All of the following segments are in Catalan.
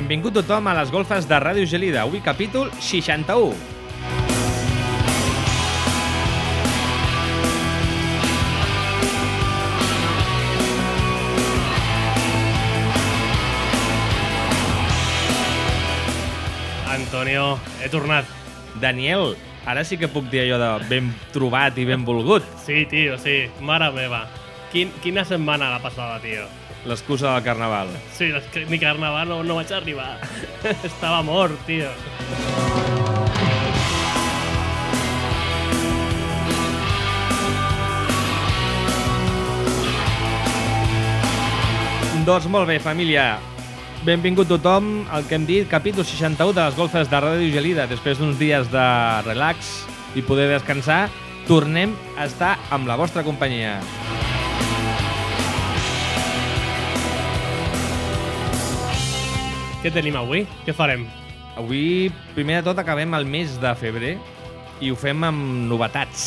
Benvingut tothom a les golfes de Ràdio Gelida, avui capítol 61. Antonio, he tornat. Daniel, ara sí que puc dir allò de ben trobat i ben volgut. Sí, tio, sí. Mare meva. Quin, quina setmana la passada, tio. L'excusa del carnaval. Sí, ni carnaval no, no vaig arribar. Estava mort, tio. Doncs molt bé, família. Benvingut tothom al que hem dit, capítol 61 de les golfes de Ràdio Gelida. Després d'uns dies de relax i poder descansar, tornem a estar amb la vostra companyia. Què tenim avui? Què farem? Avui, primer de tot, acabem el mes de febrer i ho fem amb novetats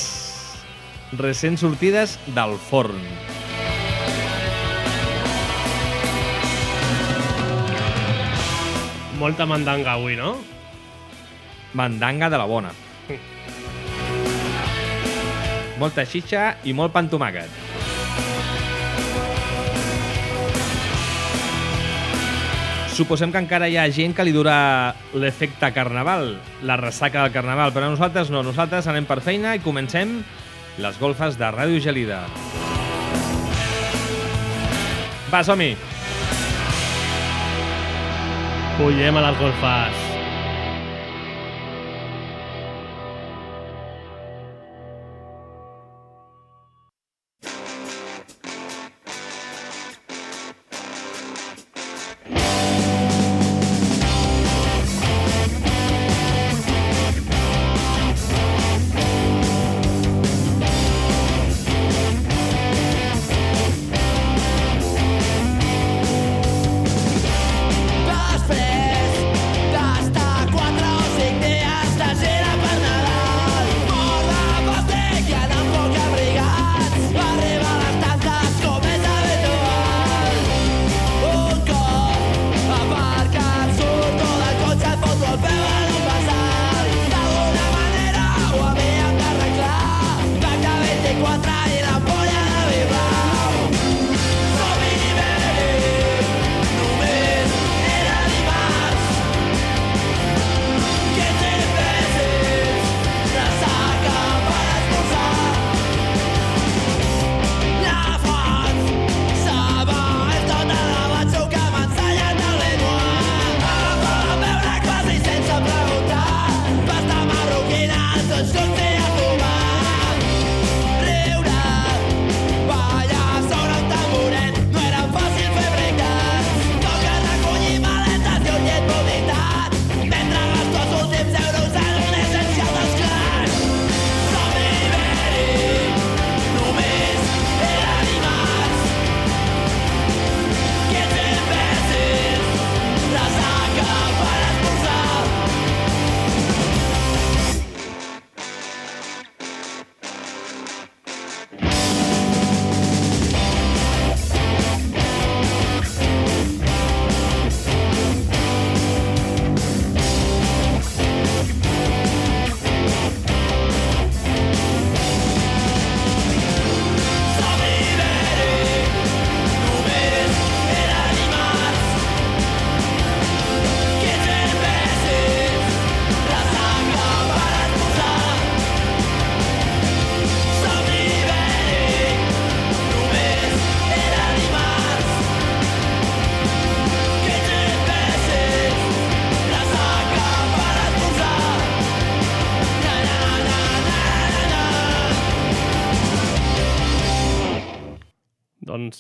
recents sortides del forn. Molta mandanga avui, no? Mandanga de la bona. Molta xitxa i molt pan tomàquet. Suposem que encara hi ha gent que li dura l'efecte carnaval, la ressaca del carnaval, però nosaltres no, nosaltres anem per feina i comencem les golfes de Ràdio Gelida. Va, som-hi! Pugem a les golfes.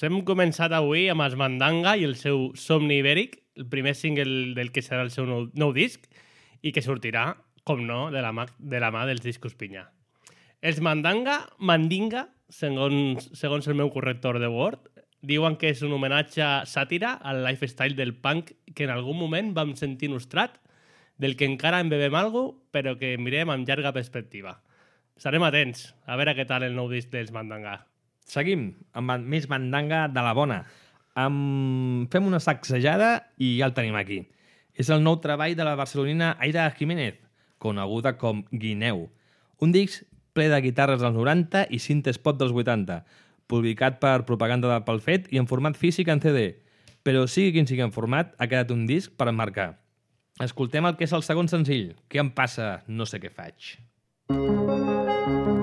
Hem començat avui amb els Mandanga i el seu Somni Ibèric, el primer single del que serà el seu nou, nou disc i que sortirà, com no, de la, mà, de la mà dels discos Pinya. Els Mandanga, Mandinga, segons, segons el meu corrector de Word, diuen que és un homenatge sàtira al lifestyle del punk que en algun moment vam sentir nostrat, del que encara en bevem algo, però que mirem amb llarga perspectiva. Estarem atents a veure què tal el nou disc dels Mandanga. Seguim amb més mandanga de la bona. Am... Fem una sacsejada i ja el tenim aquí. És el nou treball de la barcelonina Aida Jiménez, coneguda com Guineu. Un disc ple de guitarres dels 90 i cintes pop dels 80, publicat per Propaganda de pel Fet i en format físic en CD. Però sigui quin sigui en format, ha quedat un disc per emmarcar. Escoltem el que és el segon senzill. Què em passa? No sé què faig. Digue'm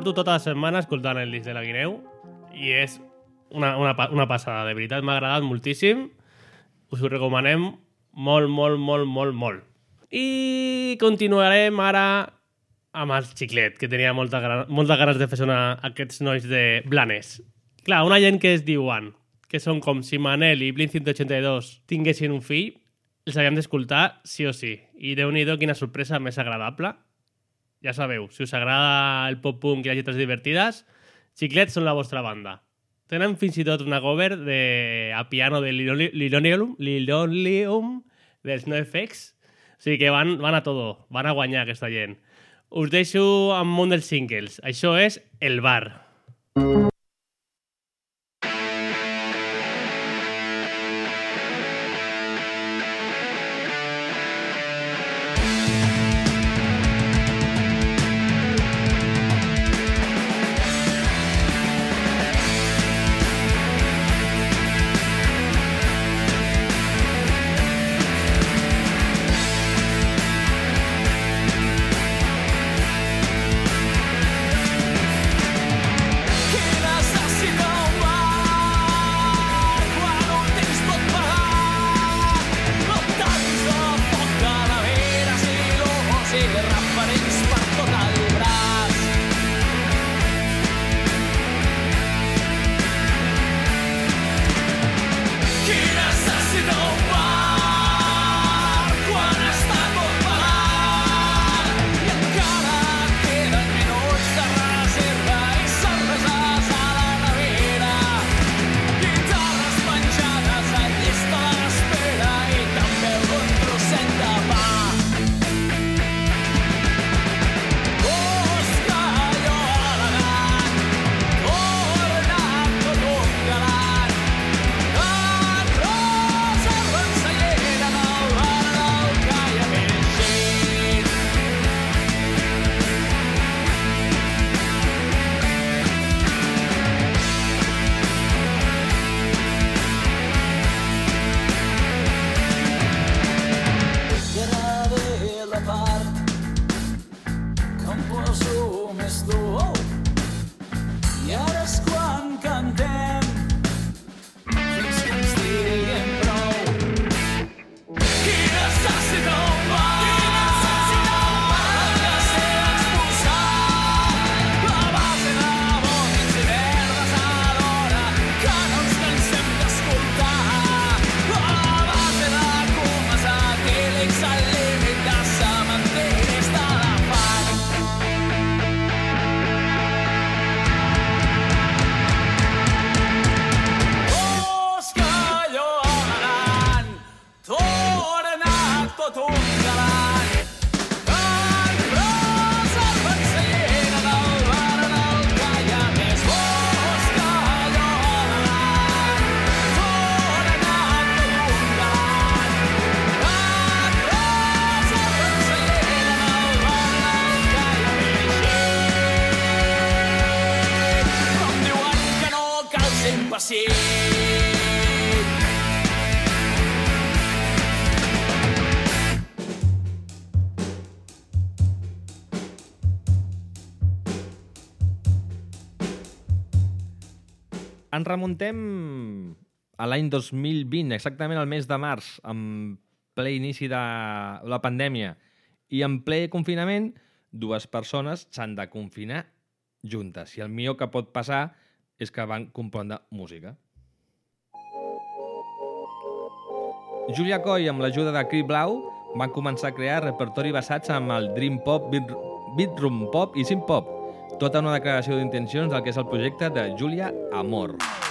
porto tota la setmana escoltant el disc de la Guineu i és una, una, una passada, de veritat, m'ha agradat moltíssim. Us ho recomanem molt, molt, molt, molt, molt. I continuarem ara amb el xiclet, que tenia molta, moltes ganes de fer sonar aquests nois de Blanes. Clar, una gent que es diuen que són com si Manel i Blink 182 tinguessin un fill, els havíem d'escoltar sí o sí. I déu nhi quina sorpresa més agradable. Ja sabeu, si us agrada el pop-punk i les lletres divertides, Xiclets són la vostra banda. Tenen fins i tot una cover de, a piano de Lilonium, Lilonium dels NoFX. O sigui que van, van a todo, van a guanyar aquesta gent. Us deixo amb un dels singles. Això és El Bar. Quina Ens remuntem a l'any 2020, exactament al mes de març, en ple inici de la pandèmia i en ple confinament, dues persones s'han de confinar juntes. I el millor que pot passar és que van compondre música. Julia Coy, amb l'ajuda de Cri Blau, van començar a crear repertori basats en el Dream Pop, Beat, Pop i Synth Pop. Tota una declaració d'intencions del que és el projecte de Julia Amor. Todo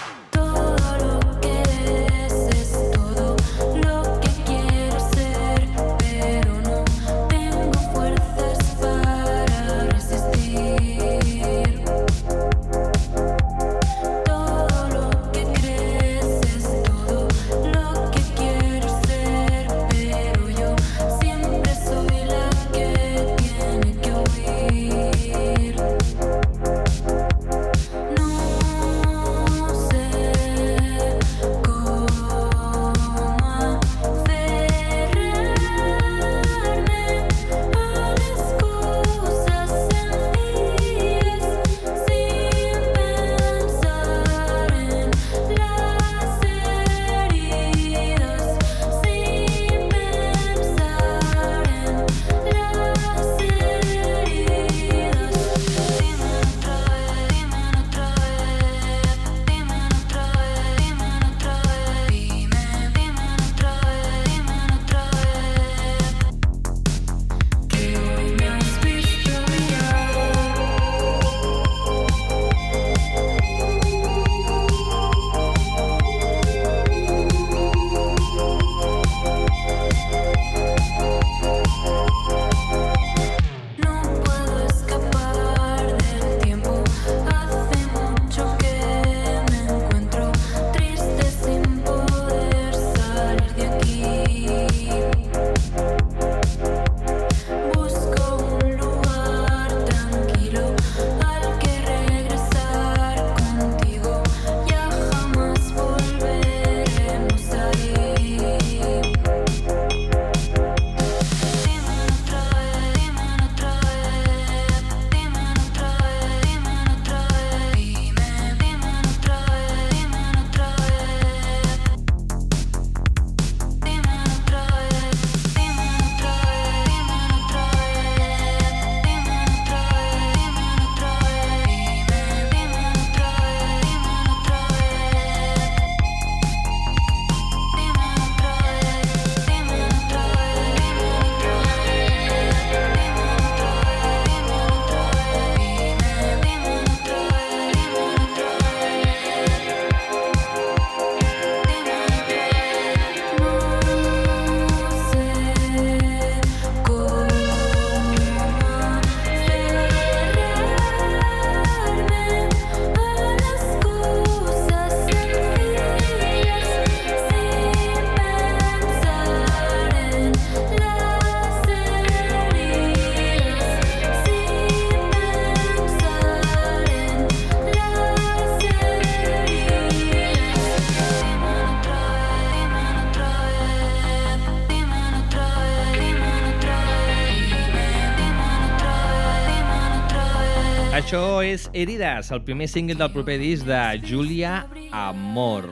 Herides, el primer single del proper disc de Julia Amor.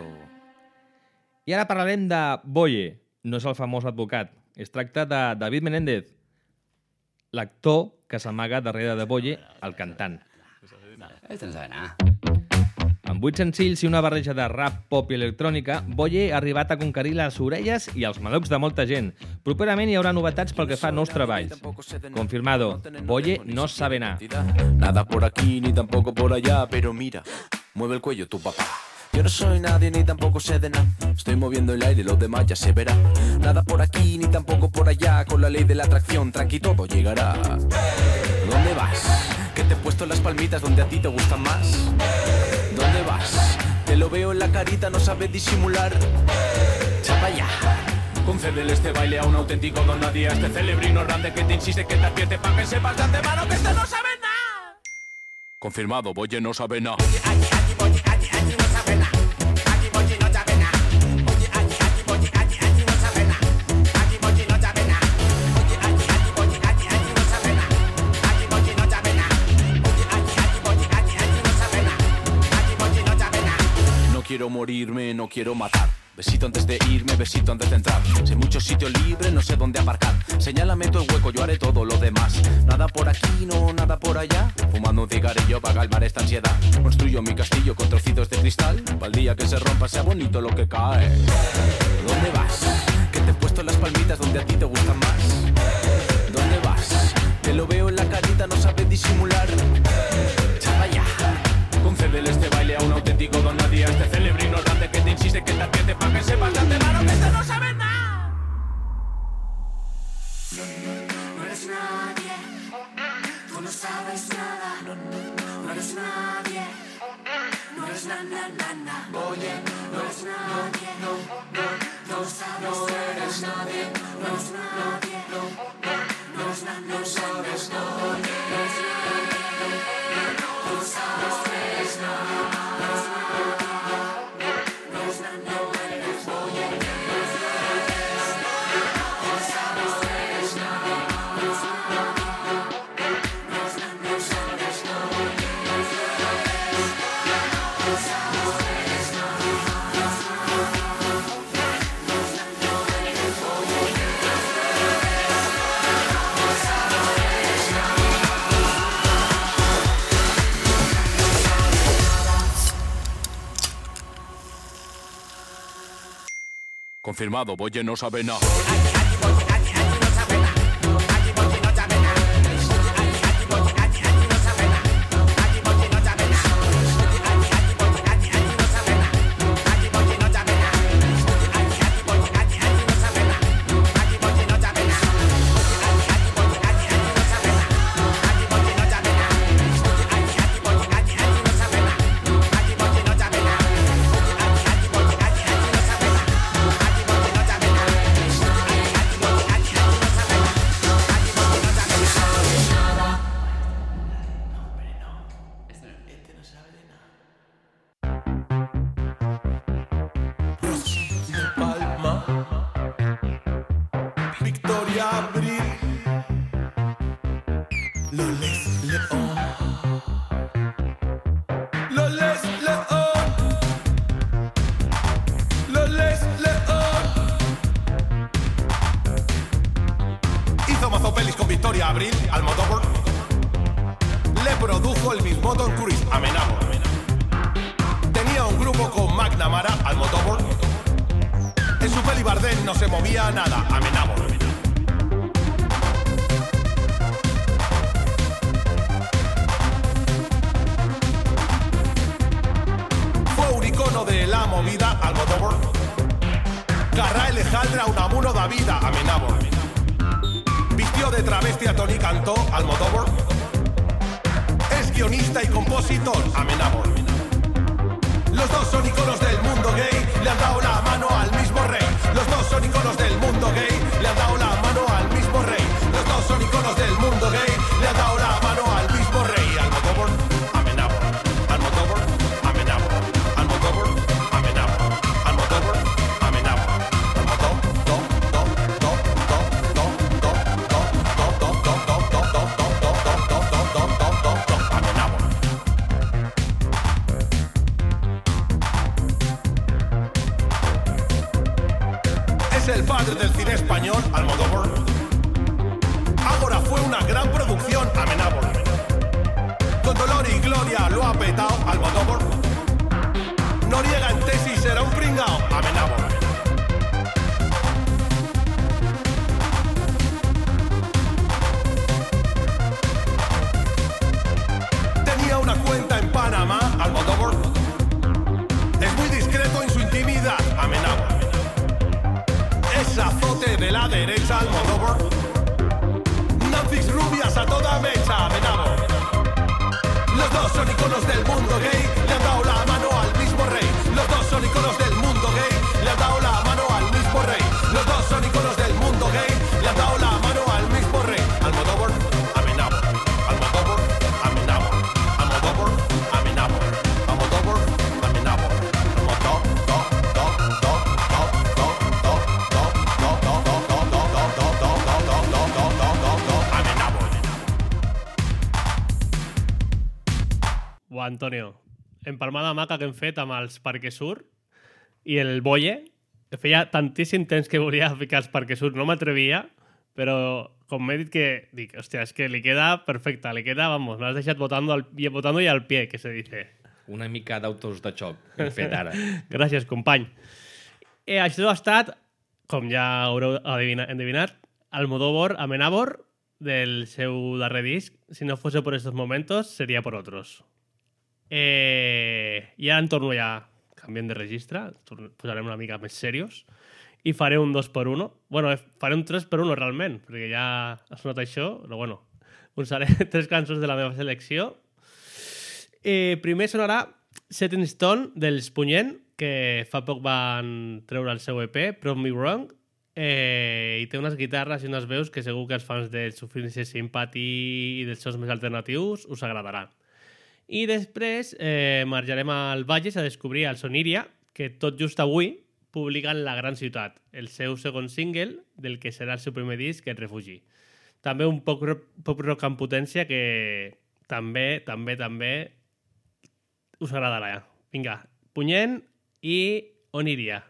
I ara parlarem de Boye. No és el famós advocat. Es tracta de David Menéndez, l'actor que s'amaga darrere de Boye, el cantant. Este no sabe nada. Amb vuit senzills i una barreja de rap, pop i electrònica, Boye ha arribat a conquerir les orelles i els malucs de molta gent. Properament hi haurà novetats pel que fa a nous. Confirmado, Boye no sabe nada. Nada por aquí ni tampoco por allá, pero mira, mueve el cuello tu papá. Yo no soy nadie ni tampoco sé de nada. Estoy moviendo el aire, los demás ya se verá. Nada por aquí ni tampoco por allá. Con la ley de la atracción, tranqui todo llegará. ¿Dónde vas? Que te he puesto las palmitas donde a ti te gustan más. Te lo veo en la carita, no sabes disimular. Chapa ya. Concédele este baile a un auténtico don nadie, a este celebrino grande que te insiste que te advierte para que sepas de antemano que este no sabe nada. Confirmado, Boye no sabe nada. Quiero morirme, no quiero matar. Besito antes de irme, besito antes de entrar. Hay mucho sitio libre, no sé dónde aparcar. Señálame tu hueco, yo haré todo lo demás. Nada por aquí, no, nada por allá. Fumando un cigarrillo para calmar esta ansiedad. Construyo mi castillo con trocitos de cristal. Para el día que se rompa sea bonito lo que cae. ¿Dónde vas? Que te he puesto las palmitas donde a ti te gustan más. ¿Dónde vas? Te lo veo en la carita, no sabes disimular. Chapa ya. Concédele este baile ignorante que que te para que sepas de antemano que este no sabe nada. No eres nadie, tú no sabes nada. No eres nadie, no eres na na na na. Oye, no eres nadie, no, no, no sabes, no eres nadie, no eres nadie, no, no, no no sabes, Confirmado, Boye no sabe nada. El padre del cine español, Almodóvar. Ahora fue una gran producción, Amenábor. Con dolor y gloria lo ha petado, Almodóvar. Noriega en tesis será un pringao, Amenábor. Azote de la derecha, Almodóvar. Nancy's rubias a toda mecha, Amenábor. Los dos son iconos del mundo gay, le han dado la mano al mismo rey. Los dos son iconos del mundo gay, Antonio. empalmada maca que hem fet amb els Parquesur i el Boye. Feia tantíssim temps que volia ficar els Parquesur, no m'atrevia, però com m'he dit que... Dic, hòstia, és que li queda perfecta, li queda, vamos, l'has deixat botando, al, botando y al pie, que se dice. Una mica d'autos de xoc hem fet ara. Gràcies, company. Eh, això ha estat, com ja haureu endevinat, Almodóvar Amenábor del seu darrer disc. Si no fos por estos momentos, seria por otros. Eh, I ara en torno ja, canviem de registre, posarem una mica més serios i faré un 2 per 1 bueno, eh, faré un 3 per 1 realment, perquè ja has notat això, però bueno, usaré tres cançons de la meva selecció. Eh, primer sonarà Setting Stone dels Punyent, que fa poc van treure el seu EP, Prove Me Wrong, eh, i té unes guitarres i unes veus que segur que els fans del Sufficiency Sympathy i dels seus més alternatius us agradaran. I després eh, marxarem al Valles a descobrir el Soniria, que tot just avui publiquen La Gran Ciutat, el seu segon single del que serà el seu primer disc, El Refugi. També un pop rock, pop rock amb potència que també, també, també us agradarà. Vinga, Punyent i Oniria.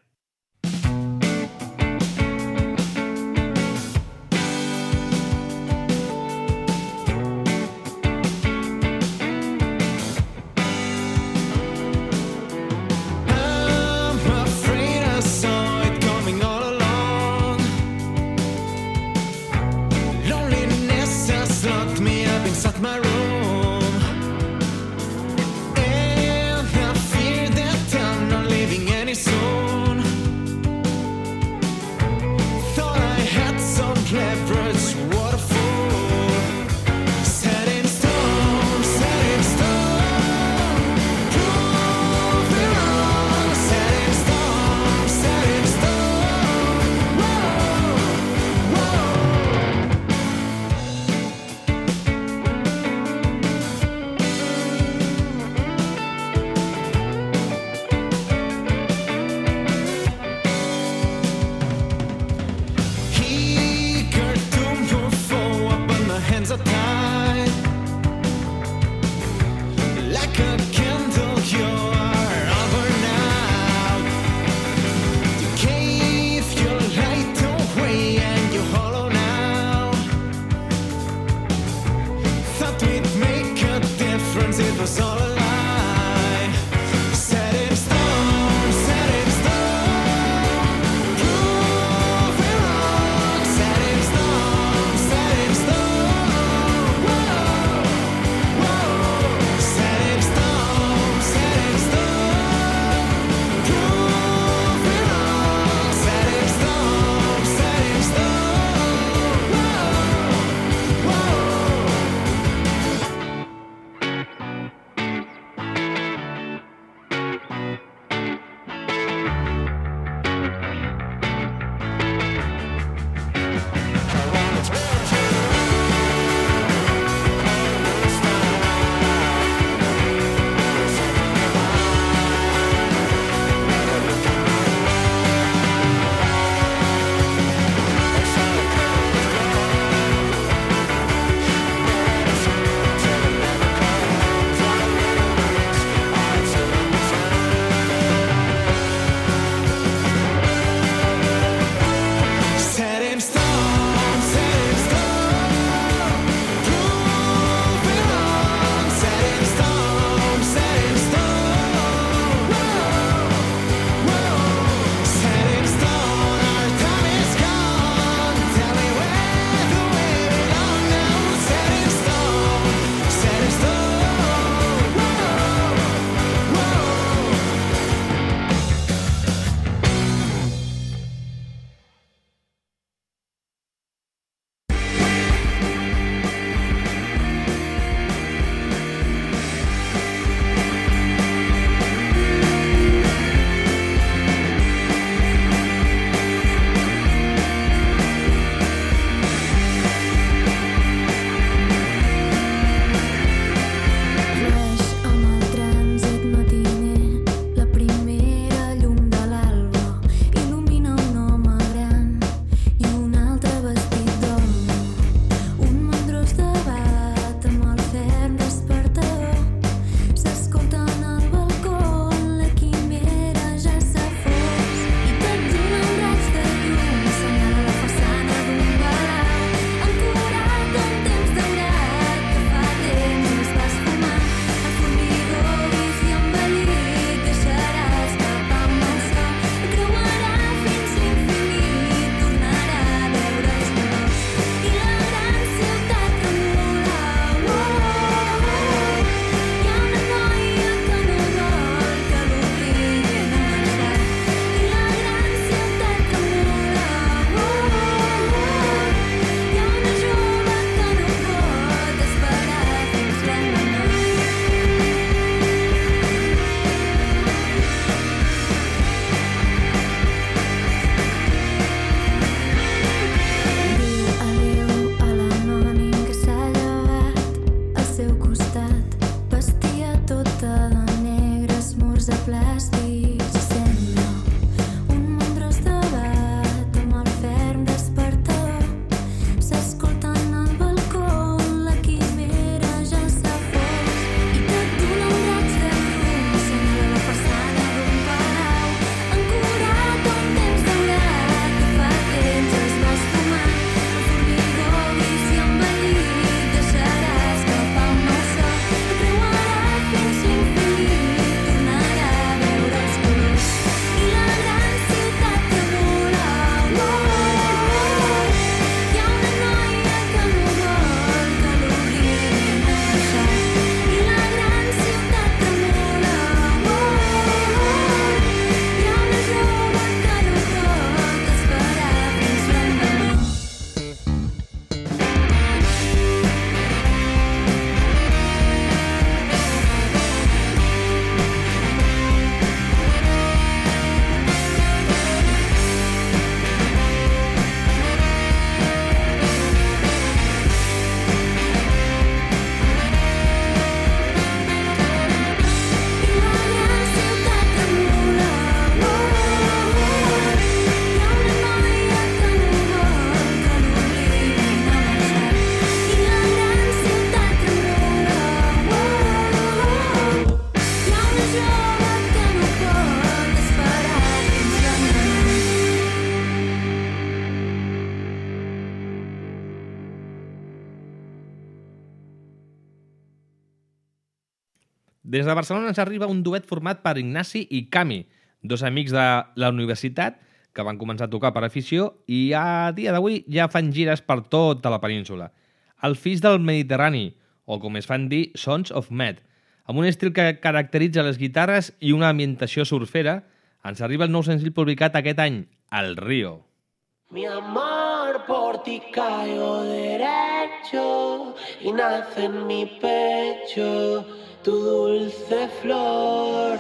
De Barcelona ens arriba un duet format per Ignasi i Cami, dos amics de la universitat que van començar a tocar per afició i a dia d'avui ja fan gires per tota la península. El fills del Mediterrani, o com es fan dir, Sons of Med, amb un estil que caracteritza les guitarres i una ambientació surfera, ens arriba el nou senzill publicat aquest any, El Río. Mi amor por caigo derecho y nace en mi pecho tu dulce flor.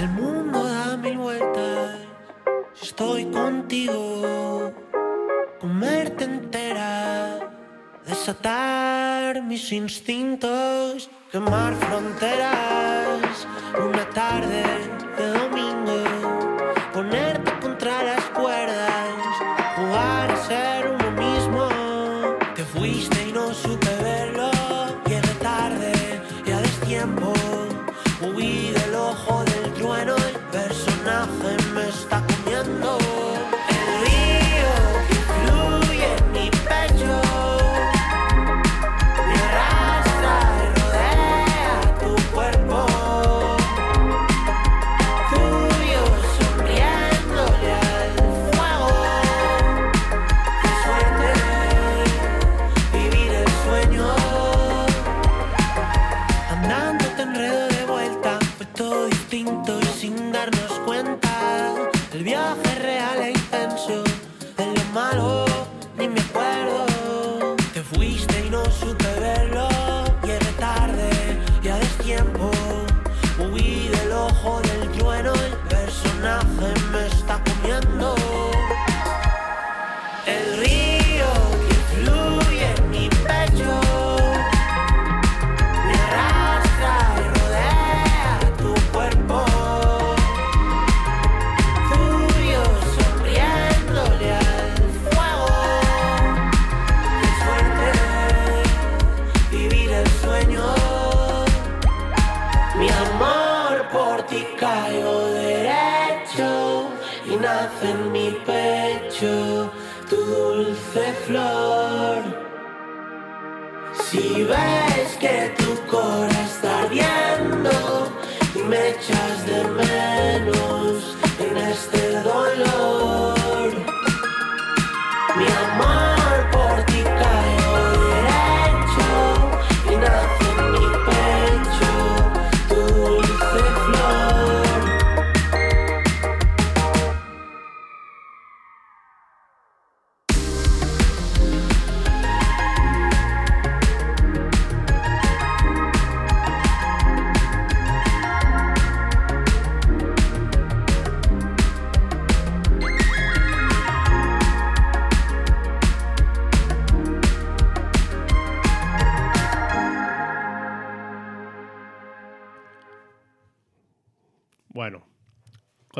El mundo da mil vueltas, estoy contigo comerte entera, desatar mis instintos, quemar fronteras, una tarde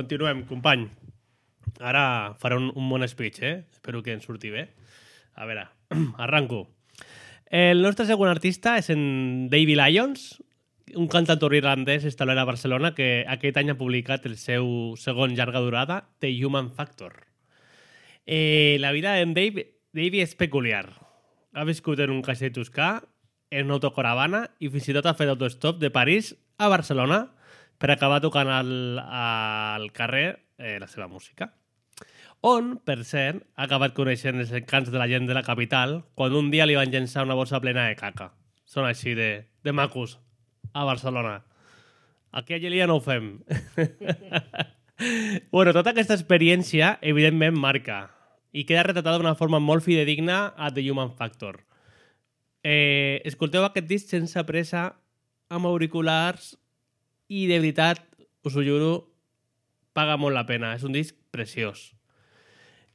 continuem, company. Ara faré un, un bon speech, eh? Espero que ens surti bé. A veure, arranco. El nostre segon artista és en Davy Lyons, un cantautor irlandès establert a Barcelona que aquest any ha publicat el seu segon llarga durada, The Human Factor. Eh, la vida d'en Dave, Davy és peculiar. Ha viscut en un castell toscà, en una autocaravana i fins i tot ha fet autostop de París a Barcelona per acabar tocant al, al carrer eh, la seva música. On, per cert, ha acabat coneixent els encants de la gent de la capital quan un dia li van llençar una bossa plena de caca. Són així de, de macos a Barcelona. Aquí a Gelia no ho fem. bueno, tota aquesta experiència, evidentment, marca i queda retratada d'una forma molt fidedigna a The Human Factor. Eh, escolteu aquest disc sense pressa, amb auriculars, i de veritat, us ho juro, paga molt la pena. És un disc preciós.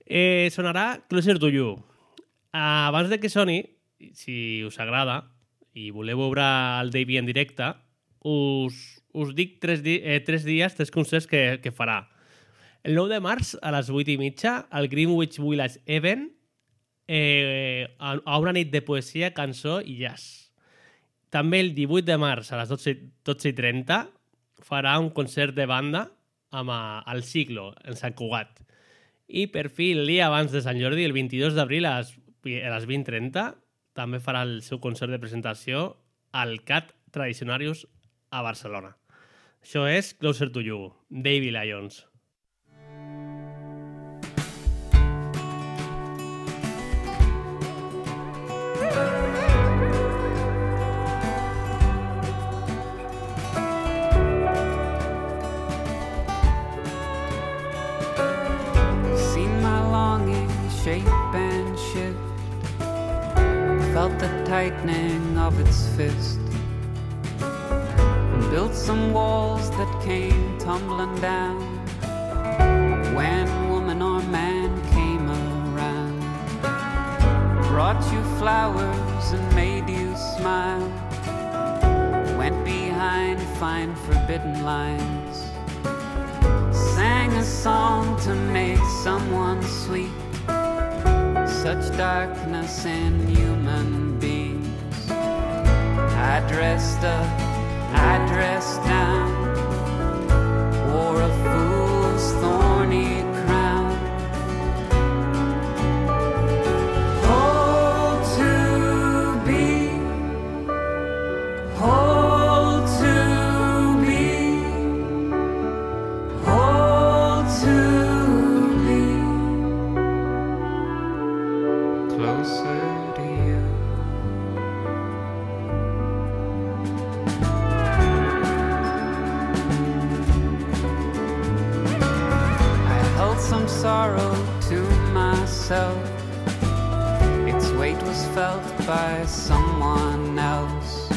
Eh, sonarà Closer to You. Abans de que soni, si us agrada i voleu veure el Davey en directe, us, us dic tres, di eh, tres dies, tres concerts que, que farà. El 9 de març, a les 8 i mitja, al Greenwich Village Event, eh, a, a una nit de poesia, cançó i jazz. També el 18 de març, a les 12, 12 i 30, farà un concert de banda amb a, al Ciclo, en Sant Cugat. I per fi, el dia abans de Sant Jordi, el 22 d'abril a les, a les 20.30, també farà el seu concert de presentació al CAT Tradicionarius a Barcelona. Això és Closer to You, Davy Lyons. Shape and shift. Felt the tightening of its fist. And built some walls that came tumbling down. When woman or man came around. Brought you flowers and made you smile. Went behind fine forbidden lines sang a song to make someone sweet. Such darkness in human beings. I dressed up, I dressed down, myself. Its weight was felt by someone else.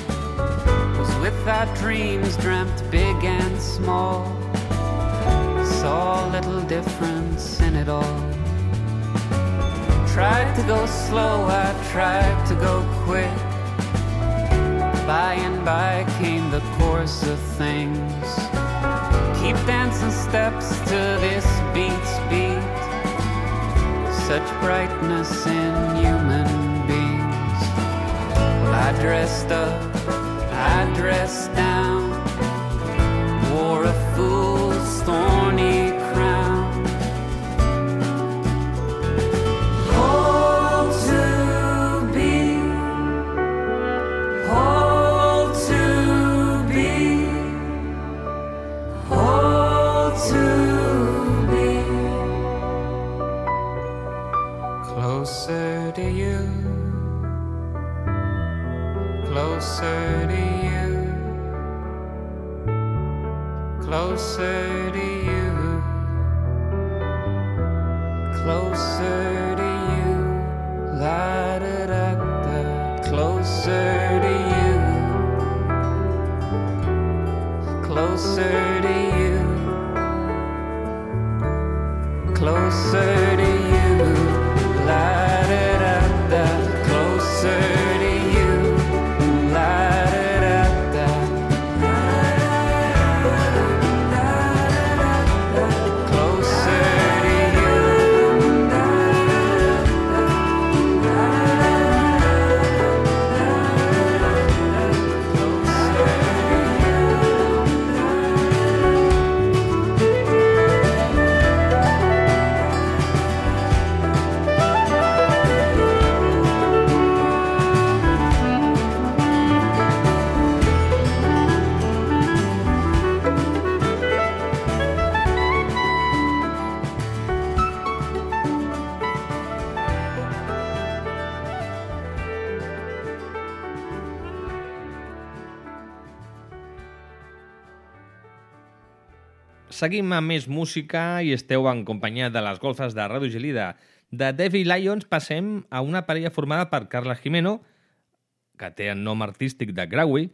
Was without dreams dreamt big and small saw little difference in it all. Tried to go slow, I tried to go quick. By and by came the course of things. Keep dancing steps to this beat. Such brightness in human beings. I dressed up, I dressed down wore a fool's thorny closer to you, closer to you, la da da closer to you, closer to you, closer Seguim amb més música i esteu en companyia de les golfes de Ràdio Gelida. De Devi Lions passem a una parella formada per Carla Jimeno, que té el nom artístic de Graui,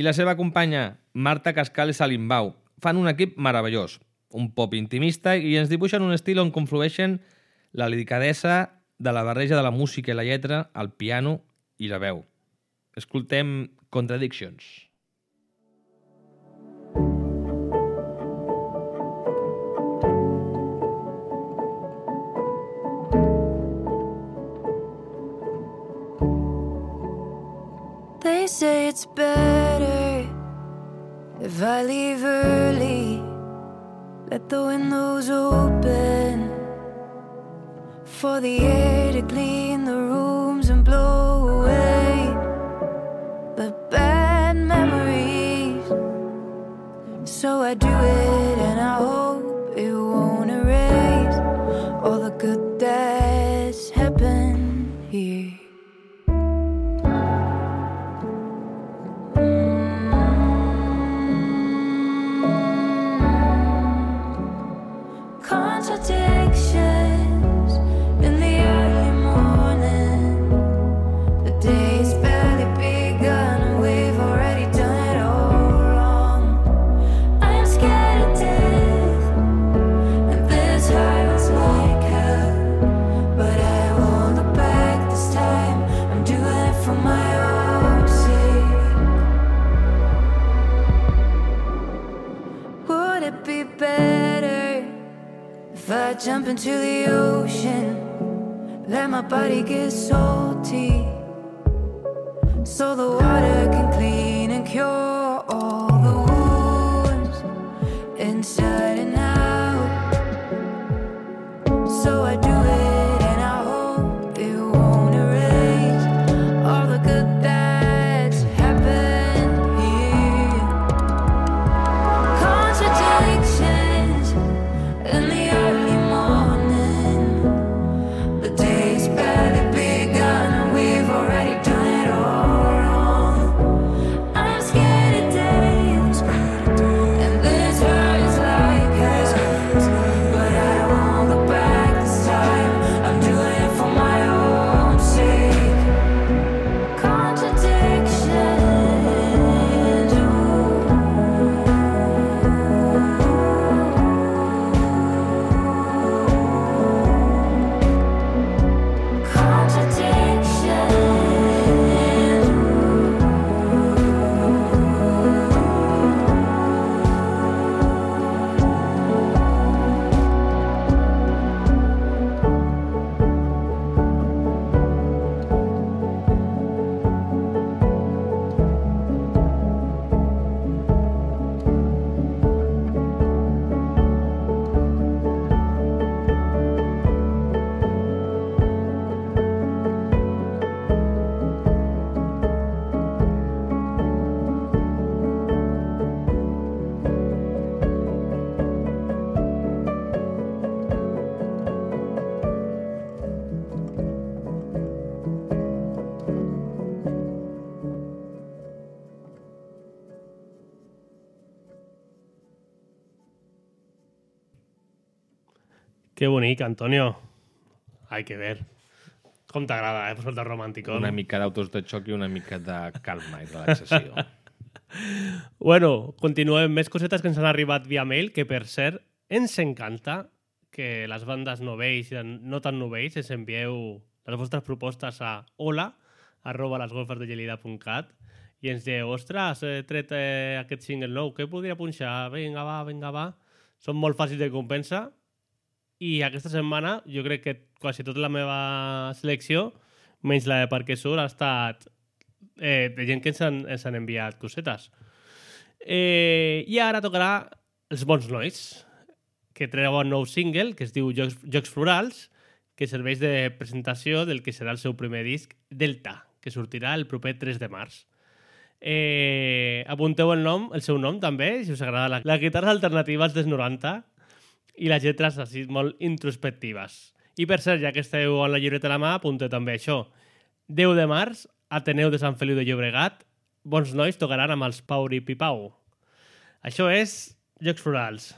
i la seva companya Marta Cascales Alimbau. Fan un equip meravellós, un pop intimista i ens dibuixen un estil on conflueixen la delicadesa de la barreja de la música i la lletra, el piano i la veu. Escoltem Contradictions. They say it's better if I leave early. Let the windows open for the air to clean the rooms and blow away the bad memories. So I do into the ocean? Let my body get salty Que bonic, Antonio. Hay que ver. Com t'agrada, eh? Posar romàntic. Una mica d'autos de xoc i una mica de calma i relaxació. Bueno, continuem. Més cosetes que ens han arribat via mail, que per cert, ens encanta que les bandes novells i no tan novells ens envieu les vostres propostes a hola arroba lesgolfesdegelida.cat i ens dieu, ostres, he tret eh, aquest single nou, què podria punxar? Vinga, va, vinga, va. Són molt fàcils de compensar i aquesta setmana jo crec que quasi tota la meva selecció, menys la de Parque Sur, ha estat eh, de gent que ens han, ens han enviat cosetes. Eh, I ara tocarà els bons nois, que treuen nou single, que es diu Jocs, Jocs Florals, que serveix de presentació del que serà el seu primer disc, Delta, que sortirà el proper 3 de març. Eh, apunteu el nom, el seu nom també, si us agrada la, les guitarres alternatives dels 90 i les lletres així molt introspectives. I per cert, ja que esteu amb la llibreta a la mà, apunteu també això. 10 de març, Ateneu de Sant Feliu de Llobregat, bons nois tocaran amb els Pau i Pipau. Això és Jocs Florals.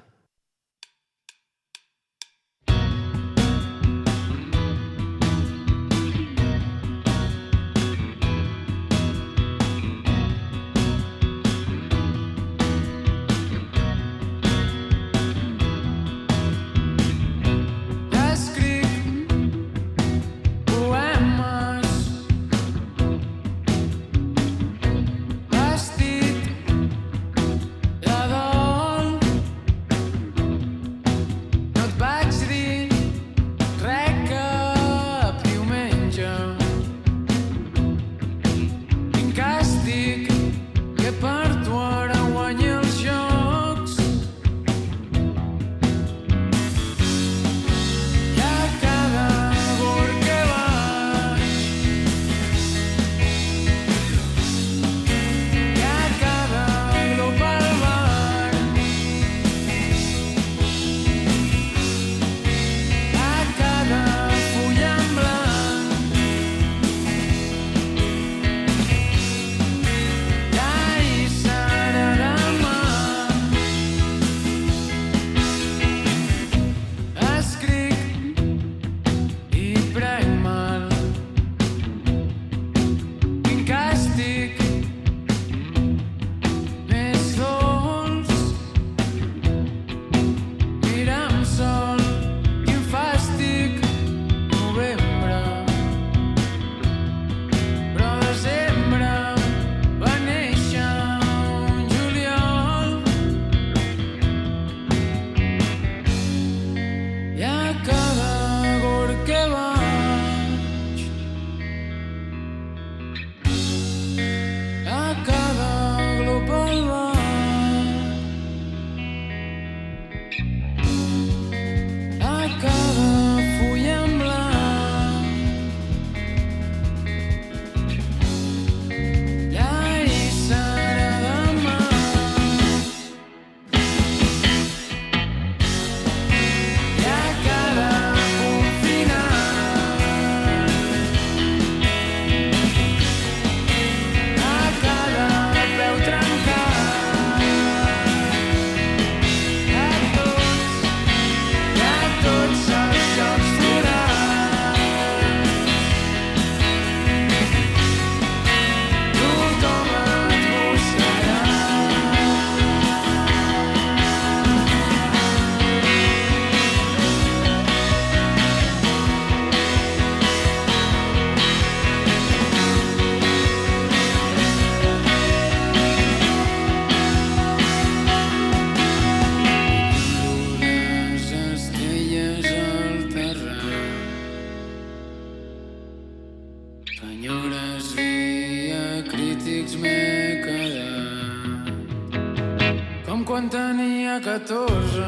Quan tenia 14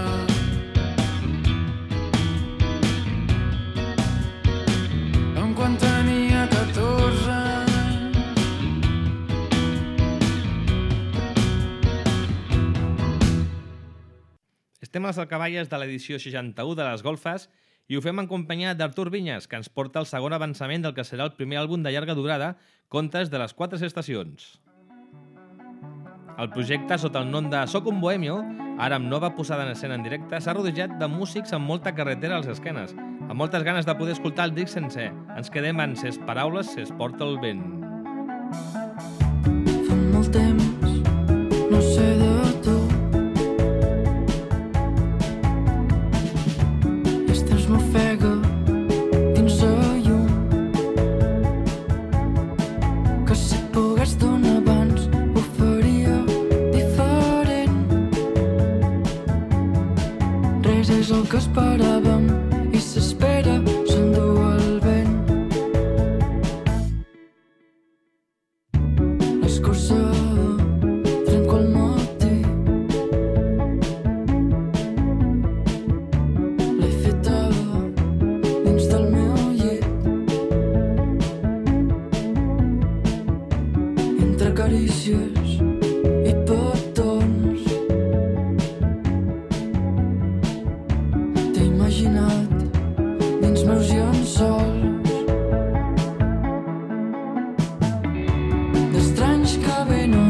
com quan tenia 14 Estem a les alcaballes de l'edició 61 de les Golfes i ho fem en companyia d'Artur Vinyes, que ens porta el segon avançament del que serà el primer àlbum de llarga durada, Contes de les Quatre Estacions. El projecte, sota el nom de Soc un Bohemio, ara amb nova posada en escena en directe, s'ha rodejat de músics amb molta carretera als esquenes, amb moltes ganes de poder escoltar el disc sencer. Ens quedem en ses paraules s'es porta el vent. Fa molt temps, no sé de covered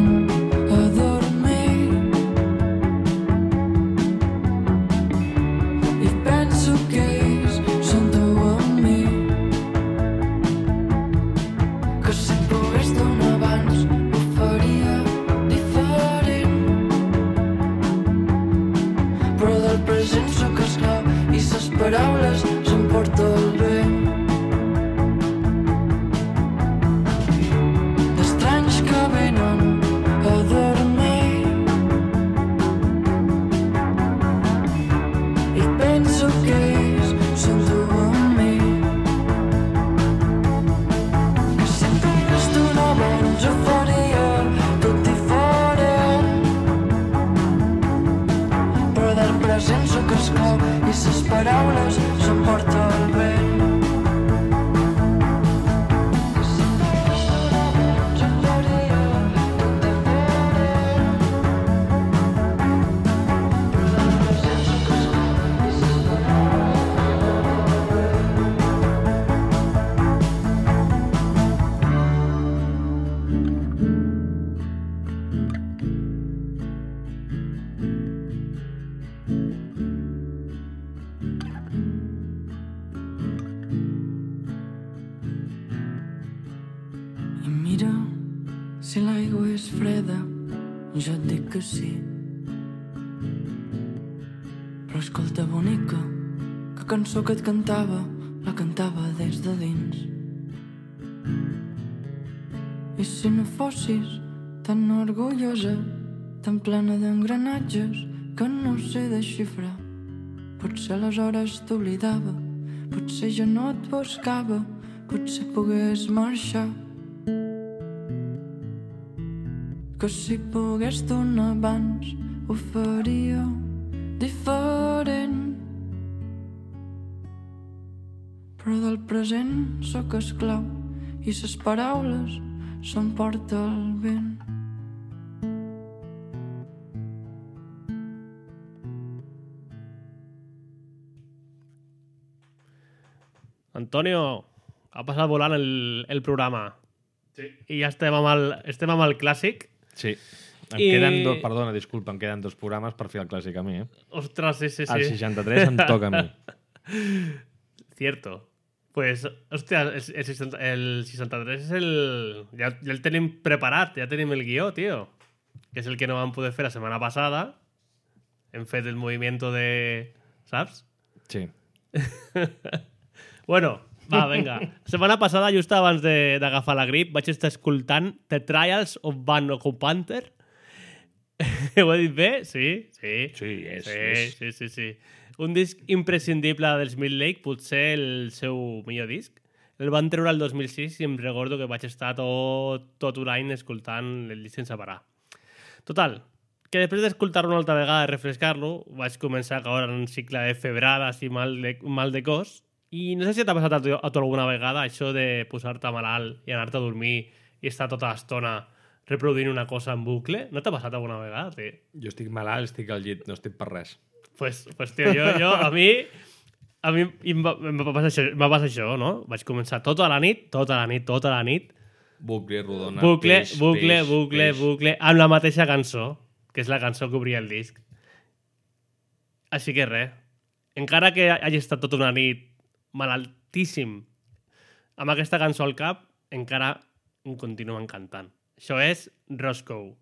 cançó que et cantava, la cantava des de dins. I si no fossis tan orgullosa, tan plena d'engranatges, que no sé desxifrar, potser aleshores t'oblidava, potser jo no et buscava, potser pogués marxar. Que si pogués donar abans ho faria diferent. Però del present sóc esclau i ses paraules s'emporta el vent. Antonio, ha passat volant el, el programa. Sí. I ja estem amb el, estem amb el clàssic. Sí. Em I- queden dos, perdona, disculpa, em queden dos programes per fer el clàssic a mi, eh? Ostres, sí, sí, sí. El 63 em toca a mi. Cierto. Pues, hòstia, el, el, 60 el 63 és el... Ja, ja el tenim preparat, ja tenim el guió, tio. Que és el que no vam poder fer la setmana passada. Hem fet el moviment de... Saps? Sí. Bueno, va, vinga. Setmana passada, just abans de- d'agafar la grip, vaig estar escoltant The Trials of Van Occupanter. Ho he dit bé? Sí, sí. Sí, és, sí, és. sí, sí, sí. Un disc imprescindible dels Mid Lake, potser el seu millor disc. El van treure el 2006 i em recordo que vaig estar tot, tot un any escoltant el disc sense parar. Total, que després d'escoltar-lo una altra vegada i refrescar-lo, vaig començar a caure en un cicle de febrades i mal de, mal de cos. I no sé si t'ha passat a tu, a tu alguna vegada això de posar-te malalt i anar-te a dormir i estar tota l'estona reproduint una cosa en bucle. No t'ha passat alguna vegada? Sí. Jo estic malalt, estic al llit, no estic per res. Pues, pues tio, jo, jo, a mi, a mi em va, em va, passar això, em va passar això, no? Vaig començar tota la nit, tota la nit, tota la nit, Bucle, rodona, bucle, peix, bucle, peix, bucle, peix. bucle, amb la mateixa cançó, que és la cançó que obria el disc. Així que res, encara que hagi estat tota una nit malaltíssim amb aquesta cançó al cap, encara em continua encantant. Això és Roscoe.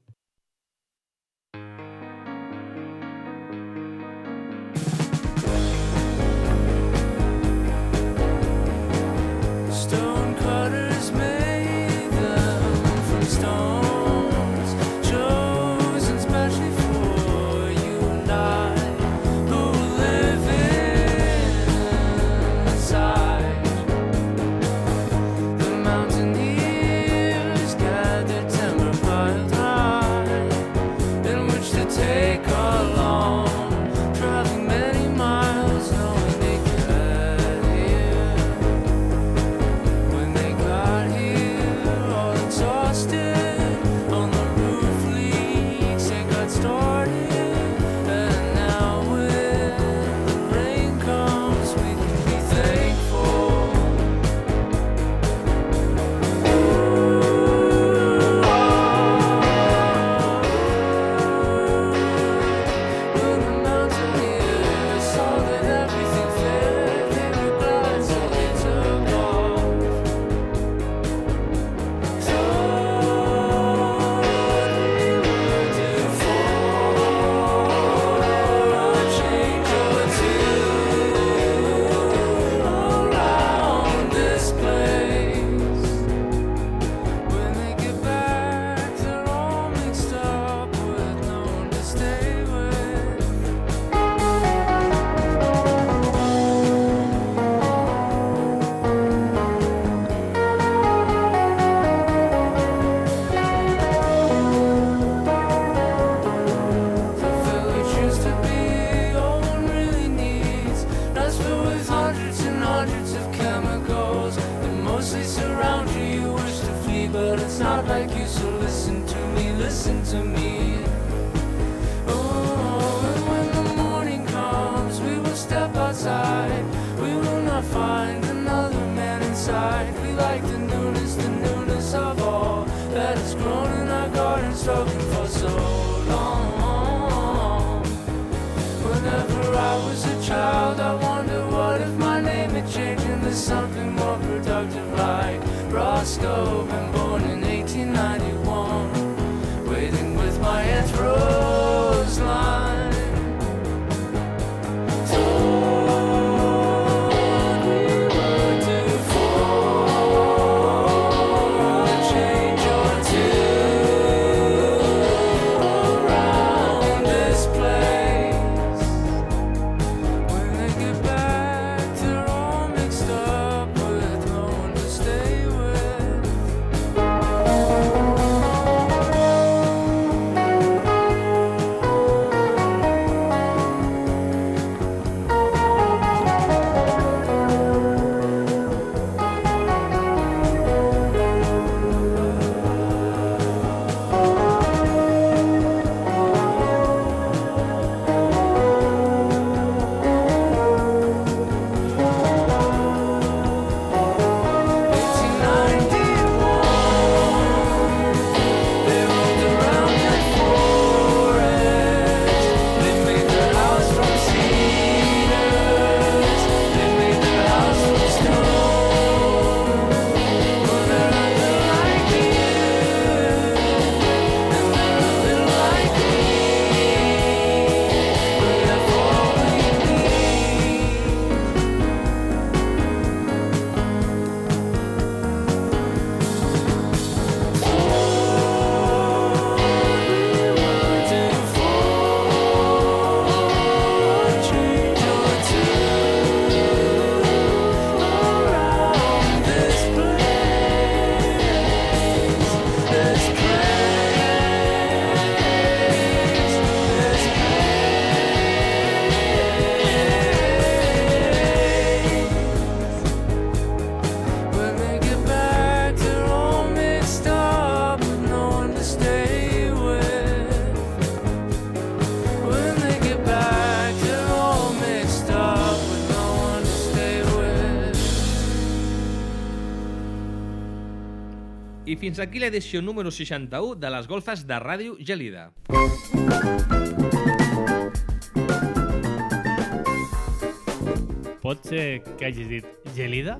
Fins aquí l'edició número 61 de les golfes de Ràdio Gelida. Pot ser que hagis dit gelida?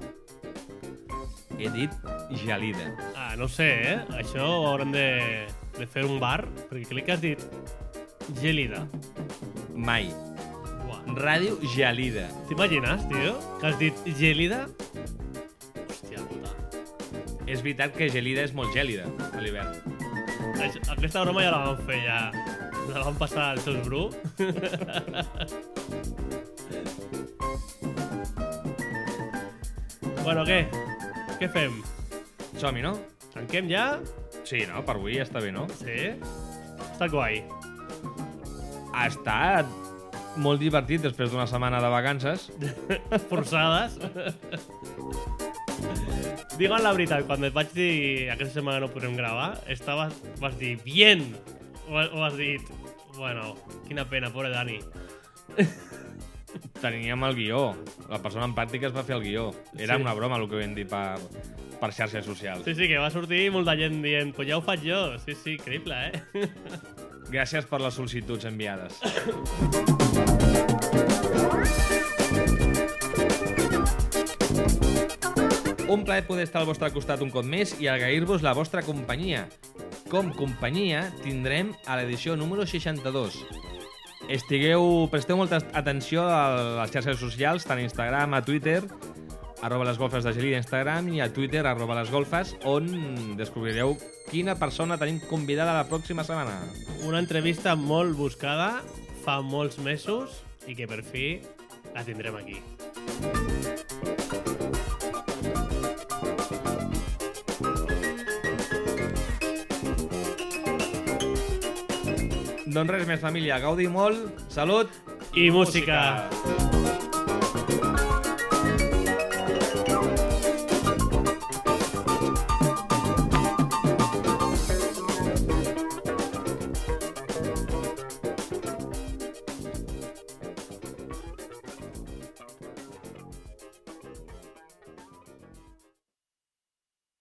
He dit gelida. Ah, no sé, eh? Això ho haurem de, de fer un bar, perquè crec que has dit gelida. Mai. Ràdio Gelida. T'imagines, tio? Que has dit gelida? És veritat que gelida és molt gèlida a l'hivern. Aquesta broma ja la vam fer, ja. La vam passar als seus bru. bueno, què? Què fem? Som-hi, no? Tanquem ja? Sí, no? Per avui ja està bé, no? Sí? Està guai. Ha estat molt divertit després d'una setmana de vacances. Forçades. Digue'm la veritat, quan et vaig dir aquesta setmana no podrem gravar, estaves, vas dir, bien! O, o has dit, bueno, quina pena, pobre Dani. Teníem el guió. La persona en pràctica es va fer el guió. Era Sí. una broma el que vam dir per, per xarxes socials. Sí, sí, que va sortir molta gent dient, pues ja ho faig jo. Sí, sí, increïble, eh? Gràcies per les sol·licituds enviades. Un plaer poder estar al vostre costat un cop més i agrair-vos la vostra companyia. Com companyia tindrem a l'edició número 62. Estigueu, presteu molta atenció a les xarxes socials, tant a Instagram, a Twitter, arroba les golfes de Gelida Instagram i a Twitter, arroba les golfes, on descobrireu quina persona tenim convidada la pròxima setmana. Una entrevista molt buscada fa molts mesos i que per fi la tindrem aquí. Doncs res més, família. Gaudi molt, salut I música. música.